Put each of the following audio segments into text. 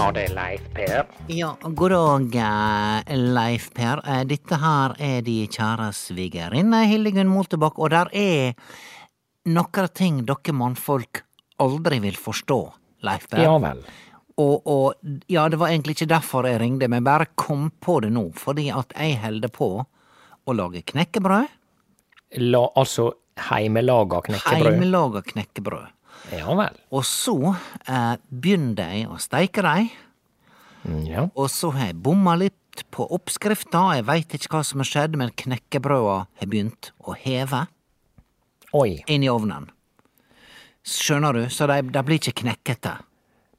Ja, det er Leif Per. Ja, god dag, eh, Leif Per. Eh, Dette her er de kjære svigerinne Hildegunn Moltebakk, og der er nokre ting dere mannfolk aldri vil forstå, Leif Per. Ja vel. Og, og ja, det var egentlig ikke derfor jeg ringde, men bare kom på det nå, fordi at jeg holder på å lage knekkebrød. La, altså heimelaga knekkebrød. Heimelaga knekkebrød. Ja vel. Og så eh, begynte jeg å steike dem. Mm, Ja. Og så har jeg bomma litt på oppskrifta, jeg veit ikke hva som har skjedd, men knekkebrøda har begynt å heve Oi. inn i ovnen. Skjønner du? Så de, de blir ikke knekkete.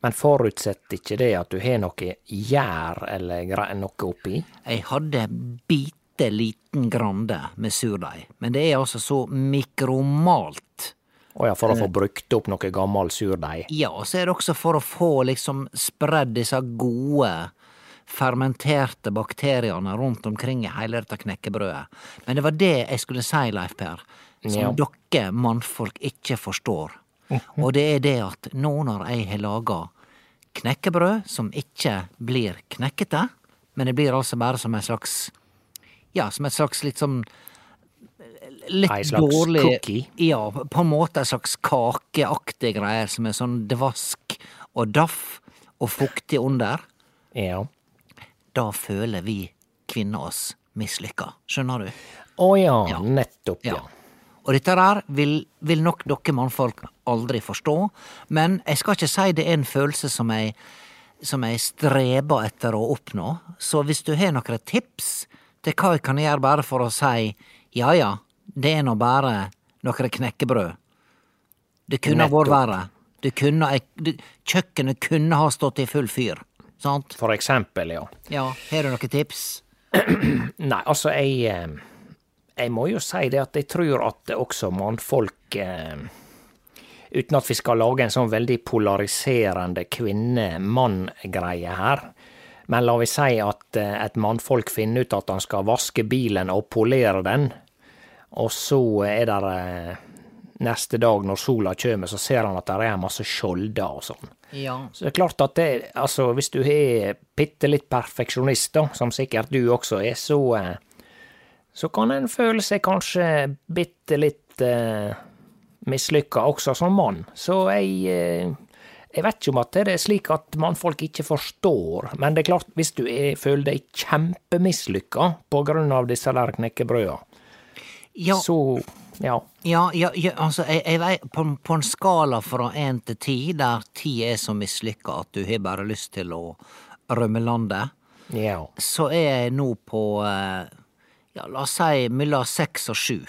Men forutsetter ikke det at du har noe gjær eller noe oppi? Jeg hadde bitte liten grande med surdeig, men det er altså så mikromalt. Å ja, for å få brukt opp noe gammel surdeig? Ja, og så er det også for å få liksom spredd disse gode fermenterte bakteriene rundt omkring i hele dette knekkebrødet. Men det var det jeg skulle si, Leif Per, som Ja. dere mannfolk ikke forstår. Og det er det at nå når jeg har laga knekkebrød som ikke blir knekkete, men det blir altså bare som en slags Ja, som et slags litt sånn Litt Ei slags dårlig cookie? Ja, på en måte en slags kakeaktig greier som er sånn dvask og daff og fuktig under. Ja. Da føler vi kvinner oss mislykka. Skjønner du? Å ja, Ja. nettopp, ja. Og dette der vil, vil nok dere mannfolk aldri forstå, men jeg skal ikke si det er en følelse som jeg, som jeg streber etter å oppnå, så hvis du har noen tips til hva jeg kan gjøre bare for å si ja ja, det er nå bare noen knekkebrød. Det kunne ha vært verre. Det kunne, det, kjøkkenet kunne ha stått i full fyr. Sant? For eksempel, ja. Ja, har du noen tips? Nei, altså, jeg eh, Jeg må jo si det at jeg tror at også mannfolk eh, Uten at vi skal lage en sånn veldig polariserende kvinne-mann-greie her. Men la vi si at eh, et mannfolk finner ut at han skal vaske bilen og polere den, og så er det eh, neste dag når sola kommer, så ser han at det er masse skjolder og sånn. Ja. Så det er klart at det, altså, hvis du er bitte litt perfeksjonist, da, som sikkert du også er, så eh, så kan en føle seg kanskje bitte litt eh, mislykka også som mann. Så jeg, eh, Jeg vet ikke om at det er slik at mannfolk ikke forstår, men det er klart, hvis du er, føler deg kjempemislykka på grunn av disse der knekkebrøda, Ja, så ja. ja, ja, ja altså, jeg, jeg veit på, på en skala fra én til ti, der ti er så mislykka at du har bare lyst til å rømme landet, Ja. så er jeg nå på eh, ja, la oss si mellom seks og sju.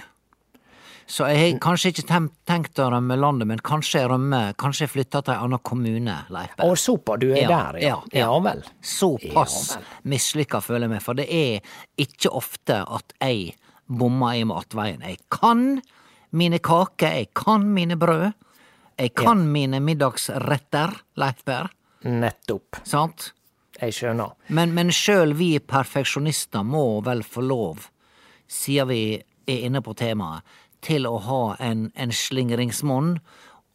Så jeg har kanskje ikke tenkt å rømme landet, men kanskje jeg rømmer Kanskje jeg flytter til en annen kommune, Leipe. Og såpass, du er Ja, der, ja. ja, ja. Ja vel. Såpass Ja mislykka føler jeg meg, for det er ikke ofte at jeg bommer i matveien. Jeg kan mine kaker, jeg kan mine brød, jeg kan mine middagsretter, Leif Berr, Nettopp. sant? Jeg skjønner. Men, men sjøl vi perfeksjonister må vel få lov, siden vi er inne på temaet, til å ha en, en slingringsmonn,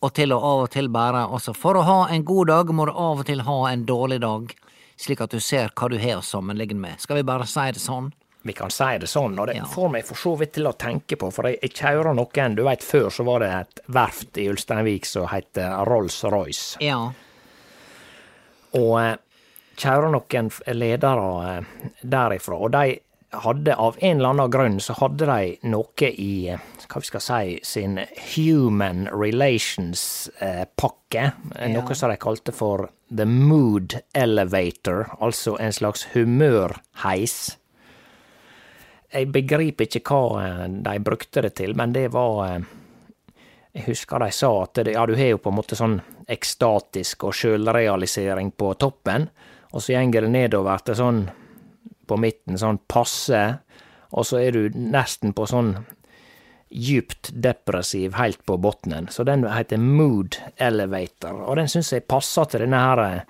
og til å av og til bare Altså, for å ha en god dag må du av og til ha en dårlig dag, slik at du ser hva du har å sammenligne med. Skal vi bare si det sånn? Vi kan si det sånn, og det Ja. får meg for så vidt til å tenke på, for jeg, jeg kjører noen Du veit, før så var det et verft i Ulsteinvik som het Rolls-Royce. Ja. Og eh, kjører noen ledere eh, derifra, og de hadde av en eller annen grunn så hadde de noe i eh, hva vi skal si, sin Human Relations-pakke. Noe som de kalte for The Mood Elevator, altså en slags humørheis. Jeg begriper ikke hva eh, de brukte det til, men det var eh, Jeg husker de sa at det, ja, du har jo på en måte sånn ekstatisk og sjølrealisering på toppen, og så gjenger det nedover til sånn på midten, sånn passe, og så er du nesten på sånn djupt depressiv helt på bunnen. Så den heter Mood Elevator, og den syns jeg passer til denne her eh,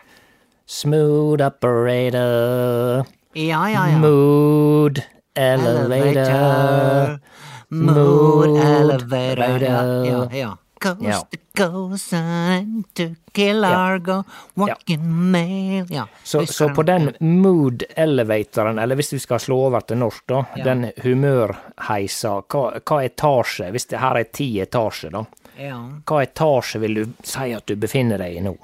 Smooth operator, Ja, ja, ja. mood elevator. Mood Mood elevator. Ja, ja, Coast Ja. to coast and to walking mail Ja. Så, så på den mood elevatoren, eller hvis vi skal slå over til norsk, da, Ja. den humørheisa, hva, hva etasje, hvis det her er ti etasjer, da, Ja. hva etasje vil du si at du befinner deg i nå?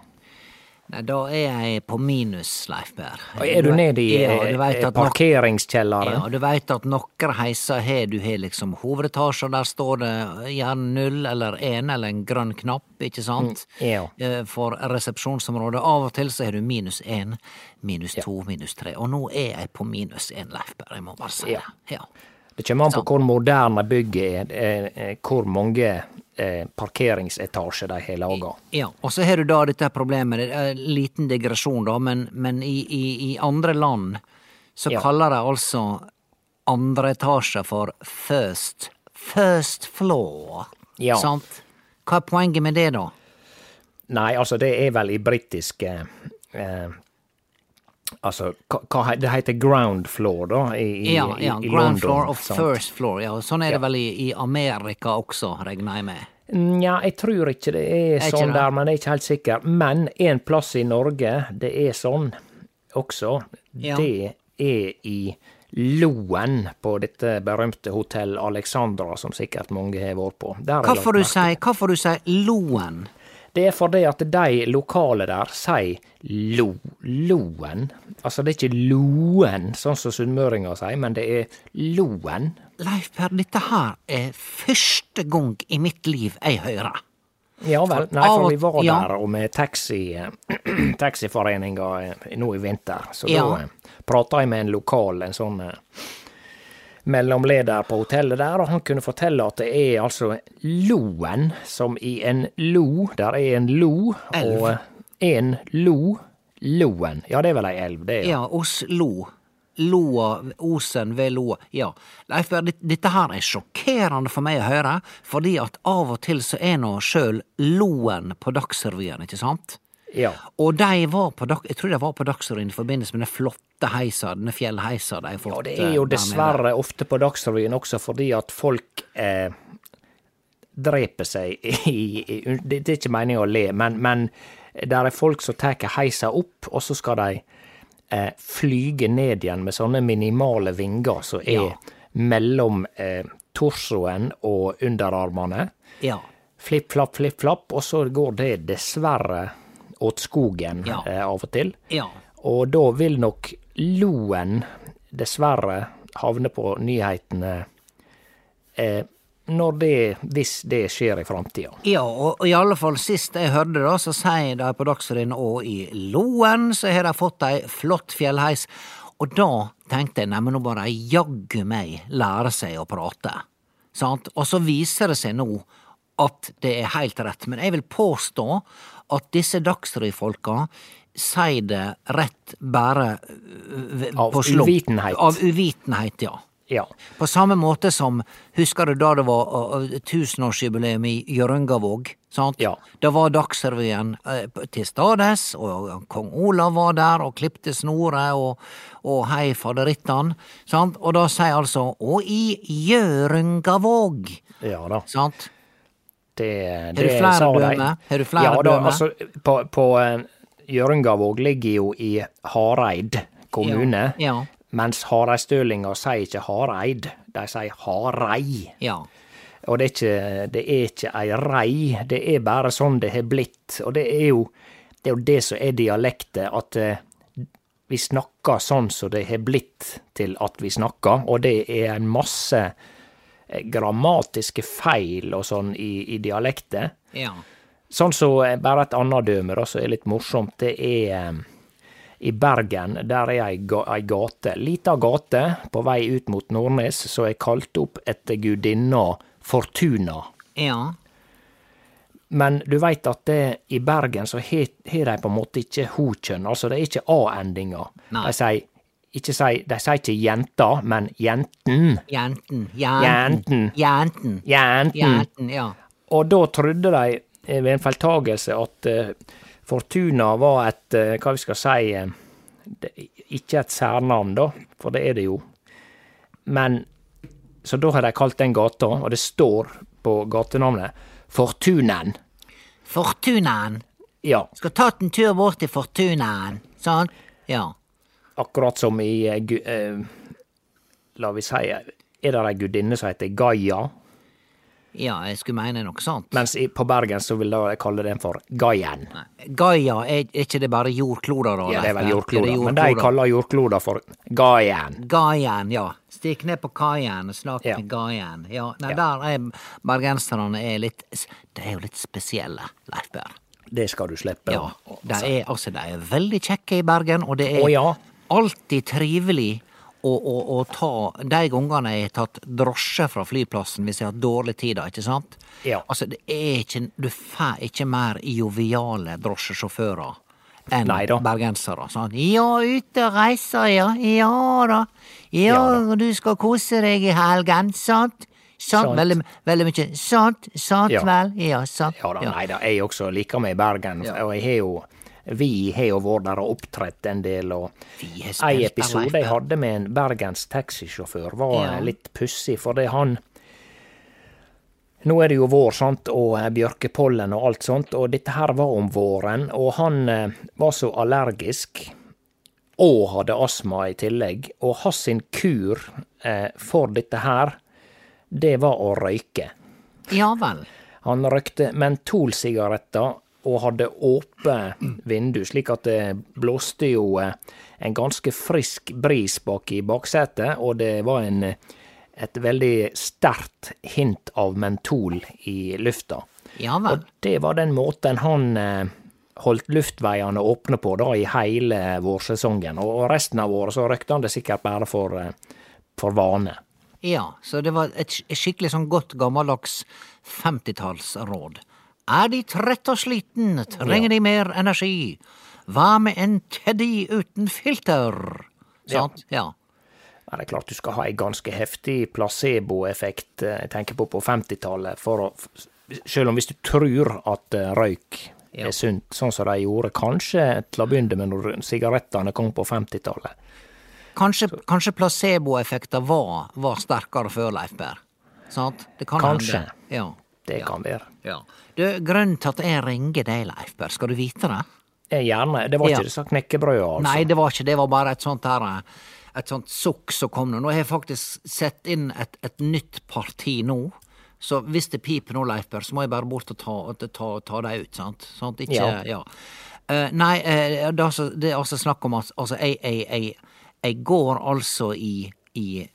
Da er jeg på minus, Leif Berr. Er du nede i ja, eh, parkeringskjelleren? Ja, du veit at noen heiser har du har liksom hovedetasjer, der står det gjerne null eller én eller en grønn knapp, ikke sant? ja. Eh, For resepsjonsområdet. Av og til så har du minus én, minus to, minus tre. Og nå er jeg på minus én, Leif Berr, jeg må bare si Ja. det. Ja. Det kommer an på hvor moderne bygget er, hvor mange eh, parkeringsetasjer de har laga. Ja, og så har du da dette problemet, det er en liten digresjon da, men, men i, i, i andre land så Ja. kaller de altså andre etasje for first, first floor. Ja. Sant? Hva er poenget med det da? Nei, altså, det er vel i britiske eh, Altså, det heter ground floor, da, i, ja, Ja, i, i ground London. floor og first floor, ja, sånn er det Ja. vel i, i Amerika også, regner jeg med. Nja, jeg tror ikke det er er sånn det? der, men jeg er ikke helt sikker. Men en plass i Norge det er sånn også. Ja. Det er i Loen, på dette berømte hotell Alexandra, som sikkert mange har vært på. Der er får du si, du si, Loen? Det er fordi at de lokale der sier lo, loen. Altså det er ikke loen, sånn som sunnmøringer sier, men det er loen. Leif Per, dette her er første gang i mitt liv jeg hører. Ja vel. Nei, for vi var ja. der og med taxi, taxiforeninga eh, nå i vinter. Så Ja. da eh, prata jeg med en lokal, en sånn eh, mellomleder på hotellet der, og han kunne fortelle at det er altså loen, som i en lo. Der er en lo, Elv. og en lo. Loen. Ja, det er vel ei elv, det. Ja, Oslo. Loa, Osen ved Loa. Ja. Leif Berr, dette her er sjokkerende for meg å høre, fordi at av og til så er nå sjøl Loen på Dagsrevyen, ikke sant? Ja. Og de var på jeg tror de var på Dagsrevyen i forbindelse med den flotte heisa, denne fjellheisa de har fått. Ja, det eh, er jo dessverre ofte på Dagsrevyen også fordi at folk eh, dreper seg i, Det er ikke meningen å le, men, men der er folk som tar heisa opp, og så skal de eh, flyge ned igjen med sånne minimale vinger som er Ja. mellom eh, torsoen og underarmene. Ja. Flipp, flapp, flipp, flapp, og så går det dessverre åt skogen Ja. eh, av og til. Ja. Og da vil nok Loen dessverre havne på nyhetene eh, når det, hvis det skjer i framtida. Ja, og, og i alle fall sist jeg hørte det, så sier de på Dagsrevyen og i Loen så har de fått ei flott fjellheis. Og da tenkte jeg neimen nå bare jaggu meg lære seg å prate. Sant? Og så viser det seg nå at det er helt rett. Men jeg vil påstå at disse Dagsrevy-folka sier det rett bare øh, Av uvitenhet. Av uvitenhet, ja. Ja. På samme måte som, husker du da det var uh, uh, tusenårsjubileum i Hjørungavåg? Sant? Ja. Da var Dagsrevyen til stades, og kong Olav var der og klipte snoret og, og hei faderittan. Sant? Og da sier altså Og i Hjørungavåg! ja da. Sant? Det, du det flere de. Har du flere ja, da? Altså, på på eh, Hjørungavåg ligger jo i Hareid kommune. Ja, ja. Mens hareidstølinga sier ikke Hareid, de sier Harei. Ja. Og det er, ikke, det er ikke ei rei, det er bare sånn det har blitt. Og det er jo det, er jo det som er dialektet, at eh, vi snakker sånn som det har blitt til at vi snakker, og det er en masse eh, grammatiske feil og sånn i, i dialektet. ja. Sånn som så, bare et annet døme da, som er litt morsomt, det er eh, i Bergen, der er ei, ga- ei gate, lita gate på vei ut mot Nordnes, som er kalt opp etter gudinna Fortuna. Ja. Men du veit at det, i Bergen så har de på en måte ikke ho-kjønn, altså det er ikke a-endinga. De sier ikke si, de sier ikke jenta, men jenten. Jenten. Jenten. Jenten. Jenten. Jenten, ja. Og da trodde de eh, ved en feiltagelse at eh, Fortuna var et, eh, hva vi skal si, ikke et særnavn, da, for det er det jo. Men Så da har de kalt den gata, og det står på gatenavnet, Fortunen. Fortunaen. Ja, Skal ta en tur bort til Fortunaen. sånn? Ja. Akkurat som i uh, La vi si Er det ei gudinne som heter Gaia? Ja, jeg skulle mene noe sånt. Mens i, på Bergen så vil de kalle den for Gaien. Gaia, er er ikke det bare jordkloder? da, Ja, det er vel jordkloder, Er det men de jordkloder? kaller jordkloder for Gaien. Gaien, ja. Stikk ned på kaien og snakk Ja. med Gaien. Ja, nei, Ja. der er bergenserne er litt De er jo litt spesielle, Leif Berr. Det skal du slippe. Ja. De er, altså, de er veldig kjekke i Bergen, og det er Å, ja. Alltid trivelig å, å, å ta De gangene jeg har tatt drosje fra flyplassen hvis jeg har dårlig tid, da, ikke sant? Ja. Altså, det er ikke Du får ikke mer joviale drosjesjåfører enn Neida. bergensere. Sånn. Ja, ute og reiser, ja. Ja da. Ja, Ja da. du skal kose deg i helgen, sant? Sant. Veldig, veldig mye. Sant, sant Ja. vel? Ja, sant. Ja da, nei da, jeg også liker meg i Bergen. Ja. Og jeg har jo Vi har jo vært der og opptrådt en del, og en episode jeg hadde med en bergens taxisjåfør, var Ja. litt pussig, fordi han Nå er det jo vår, sant, og eh, bjørkepollen og alt sånt, og dette her var om våren, og han eh, var så allergisk, og hadde astma i tillegg, og hans sin kur eh, for dette her, det var å røyke. Ja vel. Han røykte mentolsigaretter og hadde åpent vindu, slik at det blåste jo eh, en ganske frisk bris bak i baksetet, og det var en, eh, et veldig sterkt hint av mentol i lufta. Ja vel. Og det var den måten han eh, holdt luftveiene åpne på da i hele vårsesongen, og resten av året så røykte han det sikkert bare for, for vane. Ja, så det var et skikkelig sånn godt gammeldags 50-tallsråd. Er de trett og sliten, trenger de mer energi? Hva med en teddy uten filter? Sant? Ja. Ja, det er klart du skal ha en ganske heftig placeboeffekt, eh, jeg tenker på på 50-tallet, for å Selv om hvis du tror at eh, røyk er sunt, sånn som de gjorde kanskje til å begynne med når sigarettene kom på 50-tallet. Kanskje, kanskje placeboeffekter var, var sterkere før, Leif Berr? Sant? Det kan Kanskje. hende. Ja. Det ja. kan være. Ja. Du, grunnen til at jeg ringer deg, Leif Berr, skal du vite det? Gjerne. Det var Ja. ikke disse knekkebrøda, altså. Nei, det var ikke det. var bare et sånt her Et sånt sukk som kom nå. Nå har jeg faktisk sett inn et, et nytt parti nå. Så hvis det piper nå, Leif Berr, så må jeg bare bort og ta, ta, ta, dem ut, sant? sant? Ikke, ja. Ja. Uh, nei, uh, det, er altså, det er altså snakk om at altså, jeg, jeg, jeg, jeg går altså i, i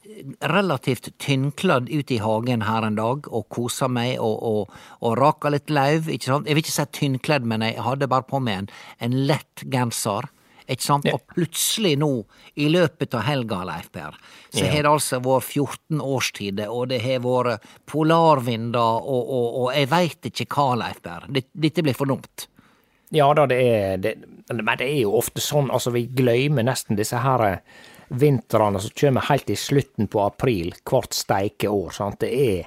relativt tynnkledd ut i hagen her en dag og kosa meg og, og, og raka litt lauv. ikke sant? Jeg vil ikke si tynnkledd, men jeg hadde bare på meg en, en lett genser. Ikke sant? Og plutselig nå, i løpet av helga, Leif Per, så Ja. har det altså vært 14 årstider, og det har vært polarvinder, og, og, og jeg veit ikke hva, Leif Per. Dette blir for dumt. Ja da, det er det, Men det er jo ofte sånn, altså vi glemmer nesten disse her eh, vintrene som kommer helt i slutten på april hvert steike år. Sant? Det er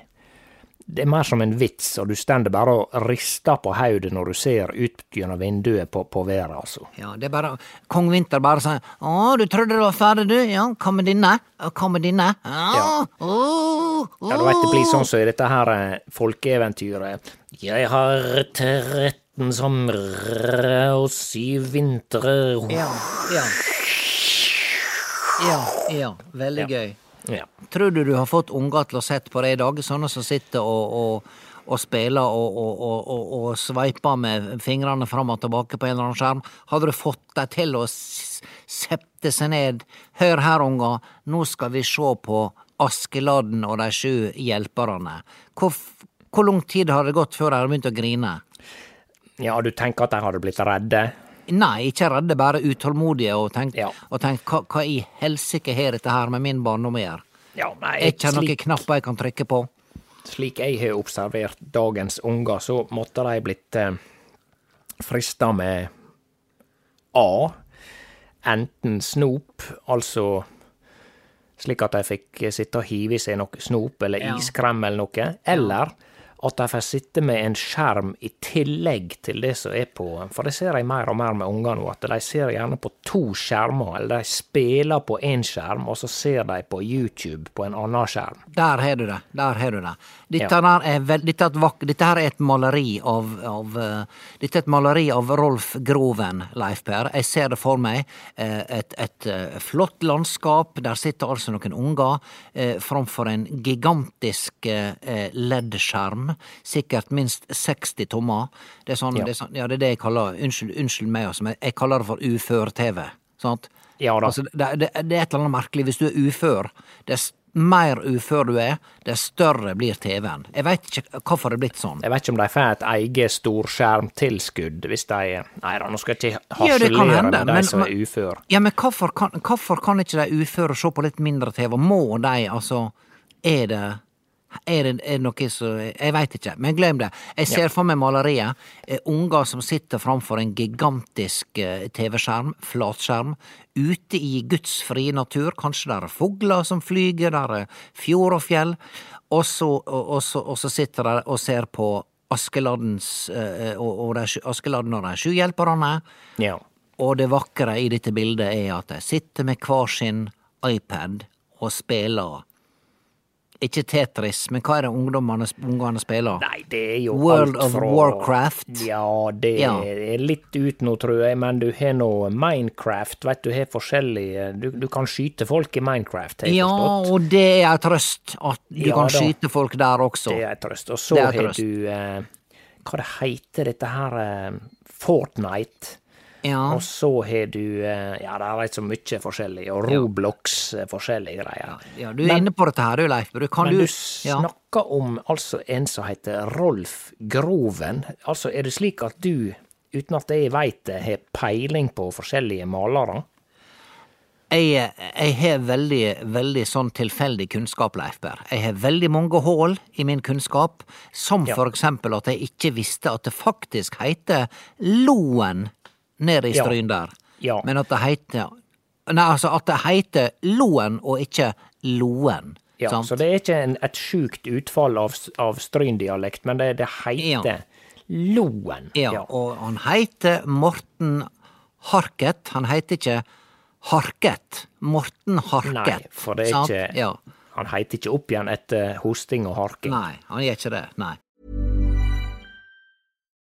det er mer som en vits, og du stender bare og rister på hodet når du ser ut gjennom vinduet på, på været, altså. Ja, det er bare Kong Vinter bare sier 'Å, du trodde du var ferdig, du? Ja, hva med dine? Hva med denne?' Ja, du veit det blir sånn som i dette her eh, folkeeventyret. Jeg har 13 somre og syv vintre Ja, ja. Ja, ja. Veldig gøy. Ja. Tror du du har fått unger til å sette på det i dag? Sånne som sitter og, og, og spiller og, og, og, og, og sveiper med fingrene fram og tilbake på en eller annen skjerm. Hadde du fått dem til å sette seg ned? Hør her, unger, nå skal vi se på Askeladden og de sju hjelperne. Hvor, hvor lang tid har det gått før de har begynt å grine? ja, du tenker at de hadde blitt redde? Nei, ikke redde, bare utålmodige og tenk, Ja. og tenk hva, hva i helsike har dette her med min barndom å gjøre? Ja, nei, Er ikke noen knapper jeg kan trykke på? slik jeg har observert dagens unger, så måtte de blitt eh, frista med A. Enten snop, altså slik at de fikk sitte og hive i seg noe snop eller iskrem eller noe, eller at de får sitte med en skjerm i tillegg til det som er på For det ser jeg mer og mer med unger nå, at de ser gjerne på to skjermer, eller de spiller på én skjerm, og så ser de på YouTube på en annen skjerm. Der har du det. Der har du det. Dette, Ja. er vel, dette, er et dette er et maleri av, av uh, Dette er et maleri av Rolf Groven, Leif Per. Jeg ser det for meg. Uh, Et, et uh, flott landskap. Der sitter altså noen unger framfor en gigantisk eh, Sikkert minst 60 tommer. Det er, sånn, Ja. det, er sånn, ja, det er det jeg kaller Unnskyld, unnskyld meg, altså, men jeg kaller det for ufør-TV. Ja. Altså, det, det, det er et eller annet merkelig. Hvis du er ufør, dess mer ufør du er, dess større blir TV-en. Jeg veit ikke hvorfor det er blitt sånn. Jeg vet ikke om de får et eget storskjermtilskudd hvis de Nei da, nå skal jeg ikke harselere ja, med de men- som er ufør uføre. Ja, men hvorfor kan, hvorfor kan ikke de uføre se på litt mindre TV? Må de, altså Er det er det, er det noe som Jeg veit ikke, men glem det. Jeg ser for meg maleriet. Eh, unger som sitter framfor en gigantisk eh, TV-skjerm, flatskjerm, ute i Guds frie natur. Kanskje der er fugler som flyger, der er fjord og fjell. Og så, og, så, og så sitter de og ser på Askeladdens eh, og, og de, Askeladden og de sju hjelperne. Ja. Og det vakre i dette bildet er at de sitter med hver sin iPad og spiller Ikke Tetris, men hva er det ungdommene ungene spiller? Nei, det er jo World alt of Warcraft. Ja, det Ja. er litt ut nå, tror jeg, men du har nå Minecraft, vet du, har forskjellige Du, du kan skyte folk i Minecraft, har jeg Ja, forstått. og det er ei trøst at du Ja kan da. skyte folk der også. Det er ei trøst. Og så har du eh, Hva det heter dette her eh, Fortnite. Ja. Og så har du eh, Ja, det er så mye forskjellig. Og Roblox, ja. forskjellige greier. ja, du er inne på dette her, du, Leif. Du kan Men du du ja. snakker om altså en som heter Rolf Groven. Altså, er det slik at du, uten at jeg veit det, har peiling på forskjellige malere? Jeg, jeg har veldig, veldig sånn tilfeldig kunnskap, Leif Berr. Jeg har veldig mange hull i min kunnskap, som Ja. for eksempel at jeg ikke visste at det faktisk heter Loen nede i Ja. Stryn der. Ja. Men at det heter Nei, altså at det heter Loen og ikke Loen. Ja, sant? så det er ikke en, et sjukt utfall av, av stryndialekt, men det, det heter Loen. Ja, og han heter Morten Harket. Han heter ikke Harket. Morten Harket. Nei, for det er sant? ikke Ja. Han heter ikke opp igjen etter hosting og harking. Nei, han gjør ikke det. Nei.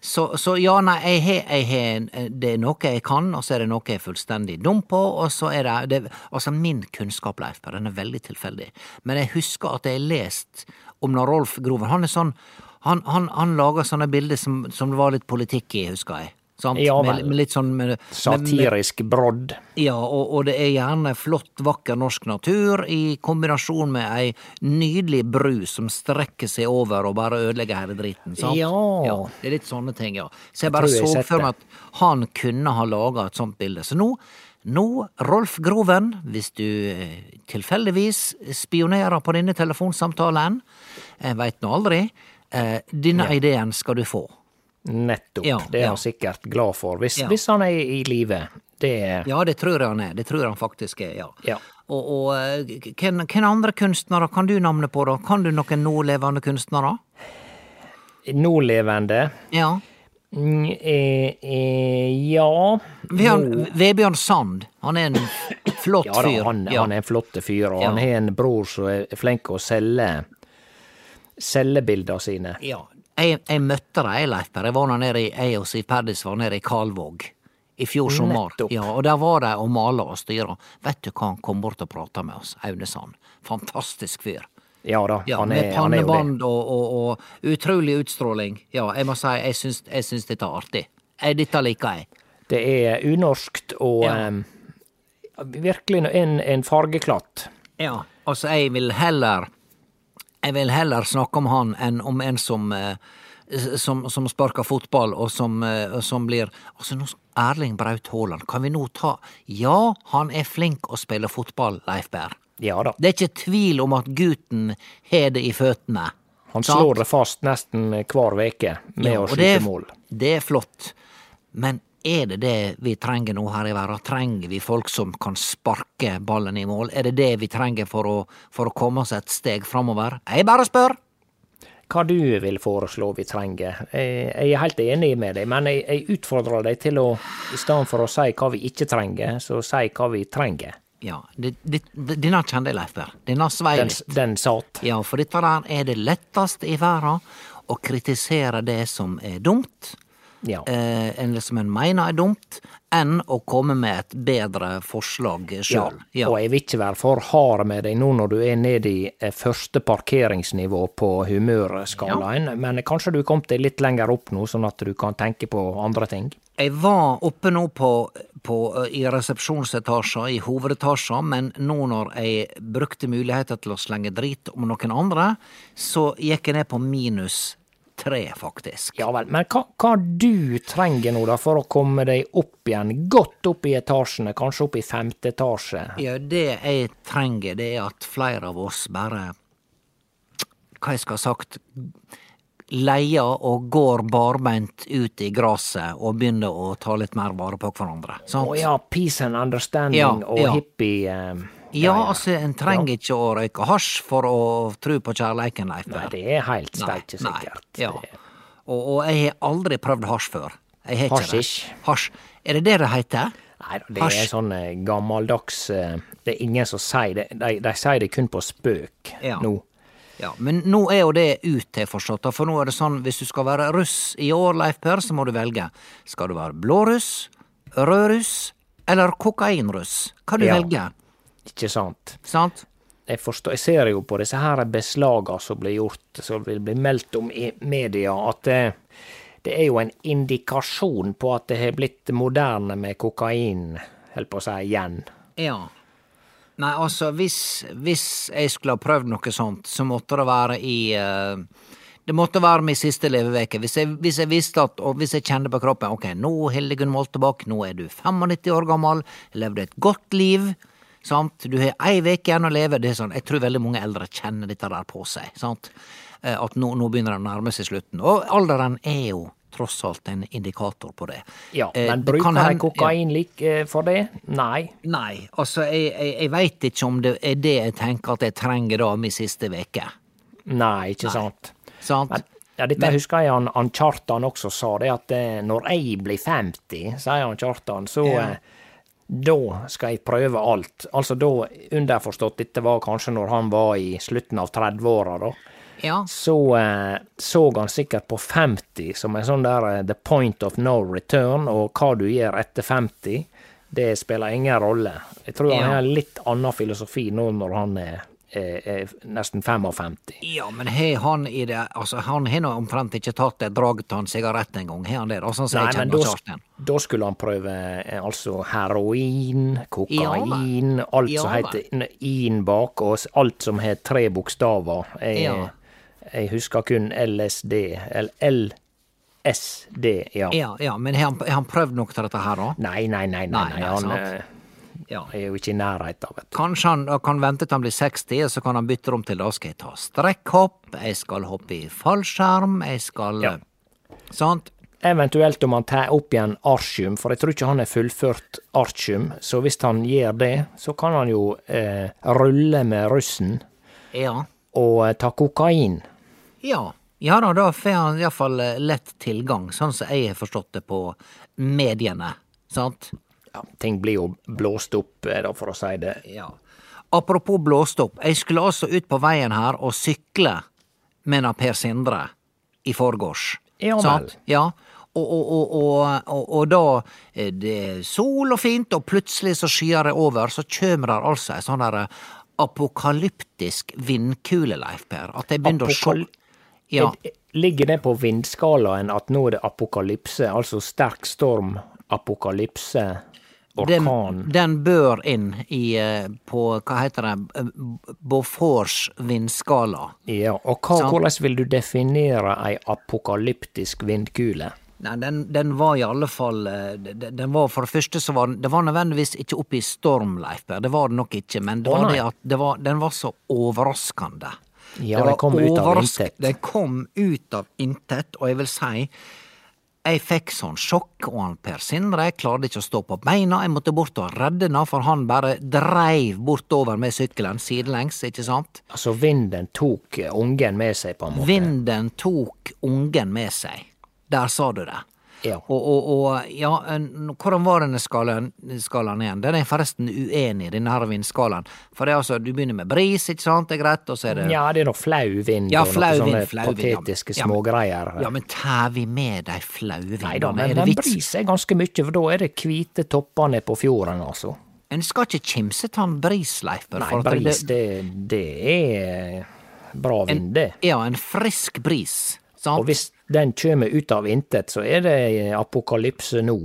Så, så ja, nei, jeg har, har Det er noe jeg kan, og så er det noe jeg er fullstendig dum på, og så er det, det Altså, min kunnskap, Leif, den er veldig tilfeldig, men jeg husker at jeg har lest om når Rolf Groven Han er sånn Han, han, han lager sånne bilder som, som det var litt politikk i, husker jeg. Sant? Ja, vel. med litt sånn med, Satirisk brodd. Ja, og, og det er gjerne flott, vakker norsk natur i kombinasjon med ei nydelig bru som strekker seg over og bare ødelegger hele driten. sant? Ja. Det er litt sånne ting, ja. Så jeg Jeg bare så for meg at han kunne ha laga et sånt bilde. Så nå, nå, Rolf Groven, hvis du eh, tilfeldigvis spionerer på denne telefonsamtalen, jeg veit nå aldri, denne ja. ideen skal du få. Nettopp. Ja, det er han sikkert glad for, hvis, hvis han er i live. Det Ja, det tror jeg han er. Det tror jeg han faktisk er, ja. Ja. Og, og eh, hvem, hvem andre kunstnere kan du navnet på, da? Kan du noen nålevende kunstnere? nålevende. Ja. Mm, eh, eh, ja Vebjørn, Vebjørn Sand. Han er en flott Ja fyr. han, Ja. han er en flott fyr, og Ja. han har en bror som er flink å selge selge bildene sine. Ja. Jeg, jeg møtte dem, jeg, Leif. Jeg var nede i jeg og Siv Perdis var nede i Kalvåg i fjor sommer. Ja, og der var de og mala og styra. Vet du hva han kom bort og prata med oss? Aune Sand. Fantastisk fyr. Ja da, Ja, han, er, det. pannebånd og, og, og utrolig utstråling. Ja, jeg må si, jeg syns, jeg syns dette er artig. Jeg, dette liker jeg. Det er unorskt og Ja. um, virkelig en, en fargeklatt. Ja, altså jeg vil heller Jeg vil heller snakke om han enn om en som eh, som, som sparker fotball, og som, eh, som blir Altså, Erling Braut Haaland, kan vi nå ta Ja, han er flink å spille fotball, Leif Berr. Ja da. Det er ikke tvil om at gutten har det i føttene. Han Sant? slår det fast nesten hver veke med Ja, å skyte mål. Det er flott. Men er det det vi trenger nå her i verden? Trenger vi folk som kan sparke ballen i mål? Er det det vi trenger for å, for å komme oss et steg framover? Jeg bare spør! Hva du vil foreslå vi trenger? Jeg, jeg er helt enig med deg, men jeg, jeg utfordrer deg til å, i stedet for å si hva vi ikke trenger, så si hva vi trenger. Ja, denne kjente jeg, Leif Berr. Denne svei Den, den satt. Ja, for dette der er det letteste i verden å kritisere det som er dumt, Ja. eh, eller som en mener er dumt, enn å komme med et bedre forslag Ja, ja. og jeg vil ikke være for hard med deg nå når du er nede i eh, første parkeringsnivå på humørskalaen, men kanskje du kom deg litt lenger opp nå, sånn at du kan tenke på andre ting? Jeg var oppe nå på, på, i resepsjonsetasjen, i hovedetasjen, men nå når jeg brukte muligheten til å slenge drit om noen andre, så gikk jeg ned på minus tre, faktisk. Ja vel, men hva, hva du trenger nå da for å komme deg opp igjen, godt opp i etasjene, kanskje opp i femte etasje? Ja, det jeg trenger, det er at flere av oss bare Hva jeg skal ha sagt Leier og går barbeint ut i gresset og begynner å ta litt mer vare på hverandre. Sant? Å ja, peace and understanding Ja, og ja. hippie eh, Ja, altså, en trenger ikke å røyke hasj for å tro på kjærleiken, Leif. Nei, det er helt steike Nei, sikkert. Ja. Og, og jeg har aldri prøvd hasj før. Jeg har ikke det. Hasj. Er det det det heter? Nei, det Hasj. er sånn eh, gammeldags eh, Det er ingen som sier det. De, de sier det kun på spøk Ja. nå. Ja, men nå er jo det ut til forstått, for nå er det sånn hvis du skal være russ i år, Leif Per, så må du velge. Skal du være blåruss, rødruss eller kokainruss? Hva du Ja. velger, Ikke sant? sant? jeg, forstår, jeg ser jo på disse her beslagene som blir gjort, som vil bli meldt om i media, at det, det er jo en indikasjon på at det har blitt moderne med kokain, holdt på å si, igjen. Ja. Nei, altså, hvis, hvis jeg skulle ha prøvd noe sånt, så måtte det være i eh, Det måtte være min siste leveveke. Hvis jeg, hvis jeg visste at, og hvis jeg kjente på kroppen ok, nå Hildegunn Moltebakk, nå er du 95 år gammel, levde et godt liv, sant, du har ei uke igjen å leve, det er sånn, jeg tror veldig mange eldre kjenner dette der på seg, sant, Eh, at nå, nå begynner det å nærme seg slutten. Og alderen er jo tross alt en indikator på det. Ja, Eh, men bruker de kokain lik eh, for det? Nei. Nei, altså, jeg, jeg, jeg veit ikke om det er det jeg tenker at jeg trenger da min siste veke. Nei, ikke sant. Sant? Men, ja, dette husker jeg han, han Kjartan også sa, det at når jeg blir 50, sier han Kjartan, så Ja. eh, da skal jeg prøve alt. Altså da, underforstått, dette var kanskje når han var i slutten av 30-åra, da. Ja. Så eh, så han sikkert på 50 som en sånn der eh, the point of no return, og hva du gjør etter 50, det spiller ingen rolle. Jeg tror han har en litt annen filosofi nå når han er, er, er nesten 55. Ja, men har han i det Altså, han har nå omtrent ikke tatt et drag av en sigarett engang, har han det? Altså, Sånn Nei, men da, da skulle han prøve eh, altså heroin, kokain, alt Ja som heter in bak, og alt som har tre bokstaver. Jeg, Ja. jeg husker kun LSD, eller LSD, ja. Ja, ja, men har han, har han prøvd noe til dette her, da? Nei, nei, nei, Nei, nei, nei, han eh, Ja. er jo ikke i nærheten, av det. Kanskje han kan vente til han blir 60, og så kan han bytte om til da skal jeg ta strekkhopp, jeg skal hoppe i fallskjerm, jeg skal Ja. Sant? Eventuelt om han tar opp igjen artium, for jeg tror ikke han har fullført artium, så hvis han gjør det, så kan han jo eh, rulle med russen Ja. og eh, ta kokain. Ja. Ja da, da får han iallfall lett tilgang, sånn som jeg har forstått det på mediene. Sant? Ja, ting blir jo blåst opp, eh, for å si det. Ja. Apropos blåst opp, jeg skulle altså ut på veien her og sykle med na Per Sindre i forgårs. Ja vel. Ja. Og, og, og, og, da er det sol og fint, og plutselig så skyer det over, så kjem der altså ei sånn der apokalyptisk vindkule, Leif Per. At jeg begynner å sjå Ja. Er- Ligger det på vindskalaen at nå er det apokalypse, altså sterk storm, apokalypse, orkan? den bør inn i, eh, på, hva heter det, Beauforts vindskala. Ja, og hva, Så, hvordan vil du definere ei apokalyptisk vindkule? Nei, den, den var i alle fall eh, den, den var For det første så var den Det var nødvendigvis ikke oppe i storm, Leif Berr. Det var det nok ikke. Men det var det at det var, den var så overraskende. Ja, Det kom ut av intet. Det kom ut av intet, og jeg vil si jeg fikk sånn sjokk, og han Per Sindre klarte ikke å stå på beina. Jeg måtte bort og redde han, for han bare dreiv bortover med sykkelen sidelengs, ikke sant? Altså, vinden tok ungen med seg, på en måte. Vinden tok ungen med seg. Der sa du det. Ja. Og, og, og ja, en- hvordan var denne skalaen, skalaen igjen? Den er jeg forresten uenig i, denne her vindskalaen. For det er altså, du begynner med bris, ikke sant, det er greit, og så er det Ja, det er noe flau vind Ja, og flau noe vind, sånne flau patetiske Ja, smågreier. Ja, men tar vi med de flaue vindene? Nei da, men, det men bris er ganske mye, for da er det hvite toppene på fjorden, altså. En skal ikke kimse ta en bris, Leif. Nei, bris, det, det er bra vind, det. Ja, en frisk bris, sant? Og hvis den kommer ut av intet, så er det apokalypse nå.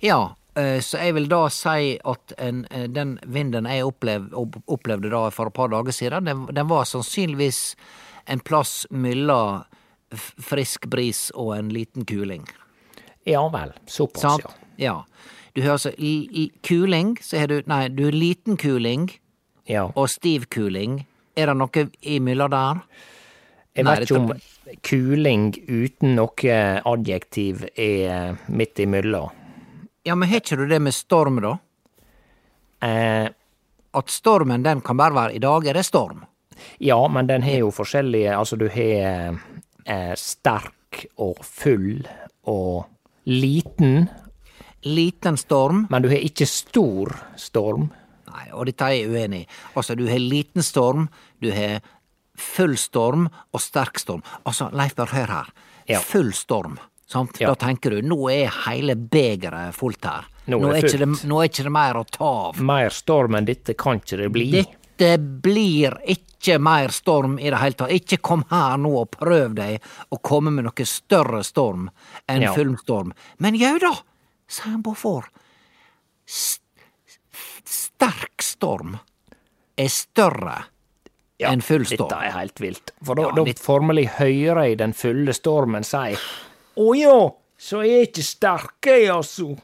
Ja, eh, så jeg vil da si at en, eh, den vinden jeg opplev, opplevde da for et par dager siden, den, den var sannsynligvis en plass mellom frisk bris og en liten kuling. Ja vel, såpass, Sant? ja. Ja. Du har altså kuling, så har du Nei, du har liten kuling ja. og stiv kuling. Er det noe imellom der? Jeg vet ikke om kuling uten noe adjektiv er midt imellom. Ja, men har ikke du det med storm, da? Eh, At stormen, den kan bare være i dag er det storm. ja, men den har jo forskjellige Altså, du har eh, sterk og full og liten, Liten storm. men du har ikke stor storm. Nei, og dette er jeg uenig i. Altså, du har liten storm, du har full storm og sterk storm. Altså, Leif bare hør her. Ja. Full storm. Sant? Ja. Da tenker du nå er hele begeret fullt her. Nå er nå, det er fullt. det, nå er ikke det mer å ta av. Mer storm enn dette kan ikke det bli. Dette blir ikke mer storm i det hele tatt. Ikke kom her nå og prøv deg å komme med noe større storm enn Ja. fullstorm. Men jau da, sier han Beaufort. S- Sterk storm er større Ja, en full storm. Dette er helt vilt. For da, Ja, da litt- formelig hører jeg den fulle stormen si Å ja, så er jeg ikke sterk, jeg, altså.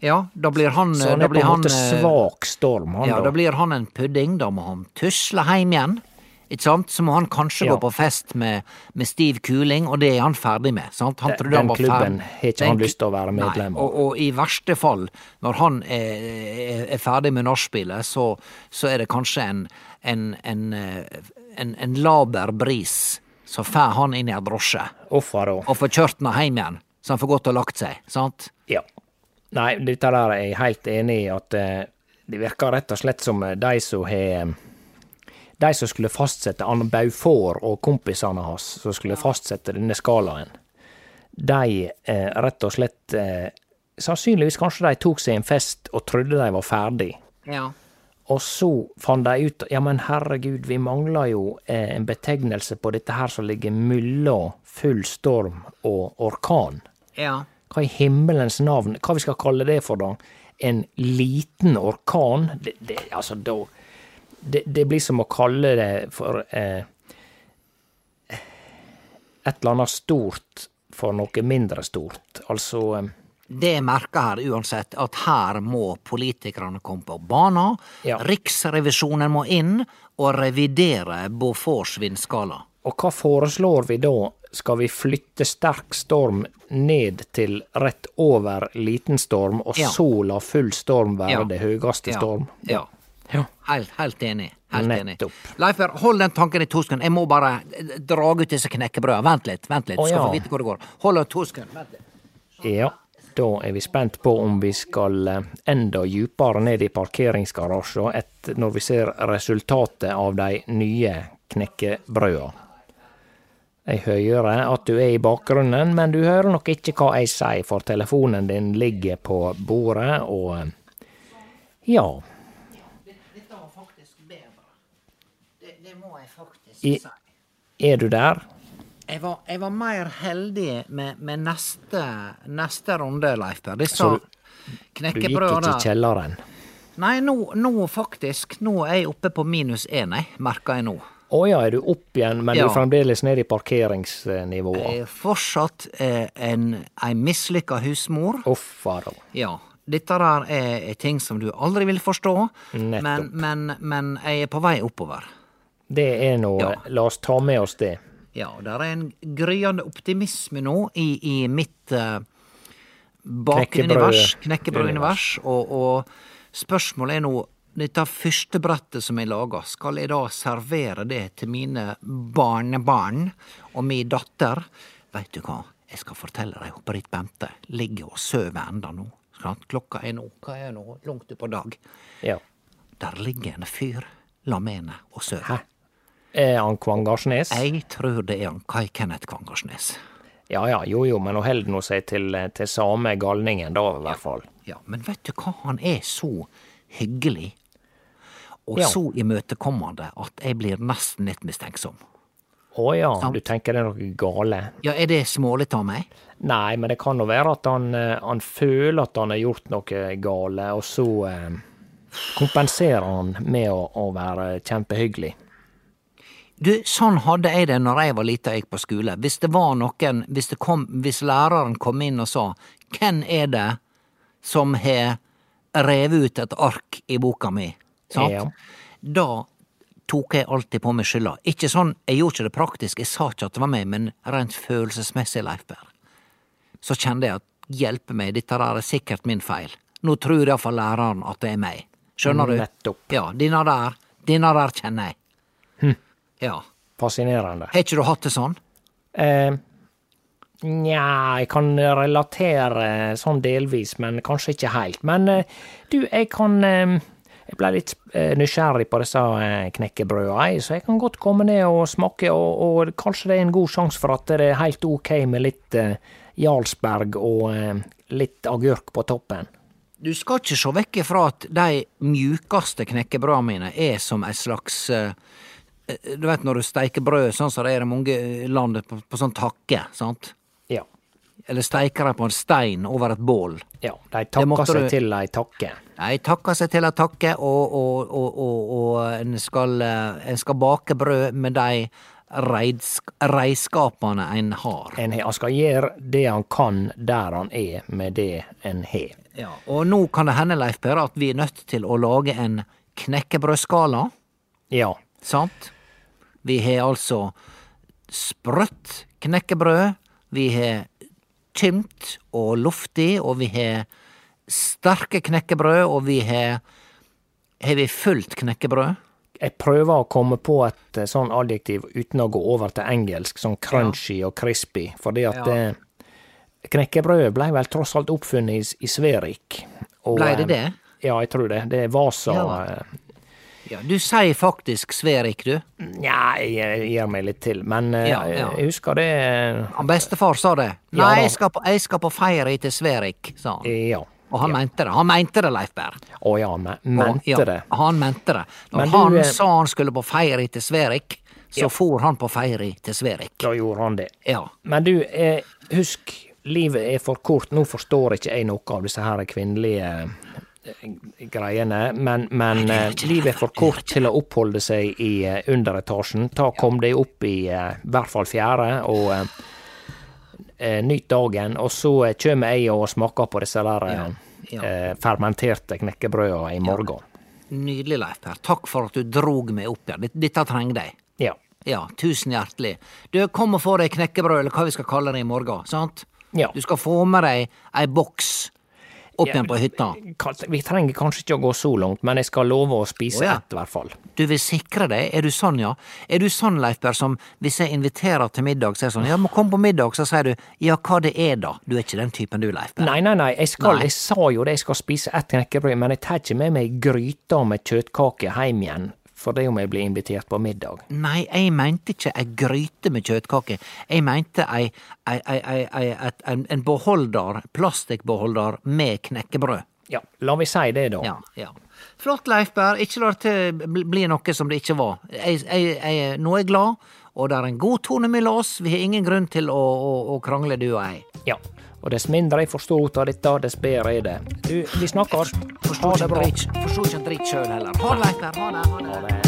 Ja, da blir han Så han er på en måte han, svak storm, han Ja, da. da blir han en pudding, da må han tusle hjem igjen. Ikke sant? Så må han kanskje Ja. gå på fest med, med stiv kuling, og det er han ferdig med. Sant? Han Den- den klubben har ikke han lyst til å være medlem av. og, og i verste fall, når han er, er ferdig med nachspielet, så, så er det kanskje en, en, en, eh, en, en laber bris som får han inn i en drosje, og får kjørt henne hjem igjen, så han får gått og lagt seg. Sant? Ja. Nei, dette der er jeg helt enig i at eh, det virker rett og slett som eh, de som har De som skulle fastsette Anne Baufor og kompisene hans, som skulle fastsette denne skalaen, de eh, rett og slett eh, Sannsynligvis kanskje de tok seg en fest og trodde de var ferdig. Ja. Og så fant de ut ja, men herregud, vi mangler jo eh, en betegnelse på dette her som ligger mellom full storm og orkan. Ja. Hva i himmelens navn, hva vi skal kalle det for da? En liten orkan? Det, det, altså, da det, det blir som å kalle det for eh, et eller annet stort for noe mindre stort. Altså eh, Det merker her uansett, at her må politikerne komme på banen. Ja. Riksrevisjonen må inn og revidere Beauforts vindskala. Og hva foreslår vi da? Skal vi flytte sterk storm ned til rett over liten storm, og Ja. så la full storm være Ja. det høyeste storm? Ja. Ja. Helt, helt enig. Helt enig. Leifer, hold den tanken i to sekunder. Jeg må bare dra ut disse knekkebrødene. Vent litt, vent litt. Å, Skal få vite hvor det går. Hold den to sekunder. Vent litt. Ja, da er vi spent på om vi skal eh, enda djupere ned i parkeringsgarasjen når vi ser resultatet av de nye knekkebrøda. Jeg hører at du er i bakgrunnen, men du hører nok ikke hva jeg sier, for telefonen din ligger på bordet, og eh, ja. Dette var faktisk bedre. Det, det må jeg faktisk si. Er du der? Jeg var, jeg var mer heldig med, med neste, neste runde, Leif Per. Disse Så du- gikk ikke i kjelleren? Nei, nå, nå faktisk. Nå er jeg oppe på minus én, merker jeg nå. Å ja, er du opp igjen, men Ja. du er fremdeles nede i parkeringsnivået? Jeg er fortsatt eh, en, ei mislykka husmor. Uffa da. Ja. Dette der er, er ting som du aldri vil forstå, men, men, men jeg er på vei oppover. Det er nå Ja. La oss ta med oss det. Ja, det er en gryende optimisme nå i, i mitt uh, bakunivers, knekkebrødunivers, og, og spørsmålet er nå dette første brettet som jeg lager, skal jeg da servere det til mine barnebarn og min datter? Veit du hva, jeg skal fortelle deg, Britt Bente ligger og sover enda nå. Klokka er nå, hva er nå, langt utpå dag. Ja. Der ligger en fyr la med henne og sover. Er han Kvangarsnes? Jeg tror det er han Kai Kenneth Kvangarsnes. Ja ja, jo jo, men nå holder nå seg til, til same galningen da, i hvert fall. Ja, men vet du hva, han er så hyggelig og Ja. så imøtekommende at jeg blir nesten litt mistenksom. Å ja, Sant. du tenker det er noe gale? Ja, er det smålig av meg? Nei, men det kan jo være at han, eh, han føler at han har gjort noe gale, og så eh, kompenserer han med å, å være kjempehyggelig. Du, sånn hadde jeg det når jeg var lita og gikk på skole. Hvis det var noen, hvis, det kom, hvis læreren kom inn og sa 'Hvem er det som har revet ut et ark i boka mi?' Sant? Ja. Da tok jeg alltid på meg skylda. Ikke sånn, jeg gjorde ikke det praktisk, jeg sa ikke at det var meg, men rent følelsesmessig, Leif Berr, Så kjente jeg at hjelpe meg, dette der er sikkert min feil. Nå tror iallfall læreren at det er meg. Skjønner du? Nettopp. Ja, denne der, denne der kjenner jeg. Ja. Fascinerende. Har ikke du hatt det sånn? Eh, Nja, jeg kan relatere sånn delvis, men kanskje ikke helt. Men eh, du, jeg kan eh, Jeg ble litt eh, nysgjerrig på disse knekkebrødene, knekkebrøda, så jeg kan godt komme ned og smake, og, og kanskje det er en god sjanse for at det er helt ok med litt uh, Jarlsberg og uh, litt agurk på toppen. Du skal ikke se vekk ifra at de mjukeste knekkebrødene mine er som en slags eh, Du vet når du steiker brød sånn som det er i mange land, på, på sånn takke, sant? Ja. Eller steiker de på en stein over et bål. Ja, de takker seg du- til ei takke. De takker seg til ei takke, og, og, og, og, en, skal, eh, en skal bake brød med de reiskapene en har. En, han skal gjøre det han kan der han er, med det en har. Ja, og nå kan det hende, Leif Per, at vi er nødt til å lage en knekkebrødskala, Ja. sant? Vi har altså sprøtt knekkebrød, vi har tymt og luftig, og vi har sterke knekkebrød, og vi har Har vi fullt knekkebrød? Jeg prøver å komme på et eh, sånn adjektiv uten å gå over til engelsk, sånn crunchy og crispy, fordi at Ja. det, knekkebrødet ble vel tross alt oppfunnet i, i Sverik. Og, Blei det eh, det? Ja, jeg tror det. Det var Vasa Ja. Eh, Ja, du sier faktisk Sverik, du. Nja, jeg, gir meg litt til, men eh, Ja, ja. jeg husker det eh, Han bestefar sa det. Ja, Nei, jeg skal på, jeg skal på feire til Sverik, sa han. Ja. Og han mente det. Han mente det, Leif Berr. Å ja, han mente ja, det. Han mente det. Når Men han du, sa han skulle på feire til Sverik, så Ja. for han på feire til Sverik. Da gjorde han det. Ja. Men du, eh, husk, livet er for kort. Nå forstår ikke jeg noe av disse her kvinnelige eh, greiene, men, men uh, livet er for kort til å oppholde seg i uh, underetasjen. Ta Kom deg opp i uh, hvert fall fjerde, og nyt dagen. Og så kommer jeg og smaker på disse der fermenterte knekkebrødene i morgen. Nydelig, Leif Per. Takk for at du drog meg opp her. Dette- trenger jeg. Ja. Ja, tusen hjertelig. Du, kom og få deg knekkebrød, eller hva vi skal kalle det i morgen, sant? Ja. Du skal få med deg ei boks opp igjen på hytta. Vi trenger kanskje ikke å gå så langt, men jeg skal love å spise oh, ja. ett, i hvert fall. Du vil sikre deg? Er du sånn, ja? Er du sånn, Leifberg, som hvis jeg inviterer til middag, så er det sånn ja, må komme på middag, så sier du ja, hva det er da? Du er ikke den typen du, Leifberg. Nei, nei, nei, jeg, skal, Nei. jeg sa jo det, jeg skal spise ett knekkebrød, men jeg tar ikke med meg gryta med kjøttkake hjem igjen, for det om jeg blir invitert på middag. Nei, jeg mente ikke ei gryte med kjøttkake. Jeg mente ei, ei, ei, en, en beholder, plastikkbeholder med knekkebrød. Ja, la vi si det, da. Ja, ja. Flott, Leif Berr. Ikke la det bli noe som det ikke var. Jeg, jeg, jeg, nå er jeg glad, og det er en god tone mellom oss. Vi har ingen grunn til å, å, å krangle, du og jeg. Ja. Og dess mindre jeg forstår ut av dette, dess bedre er det. Du, vi snakkes. Ha det bra. forsto ikke en dritt sjøl heller. Ha det, Leif Berr. Ha det. Ha det. Ha det.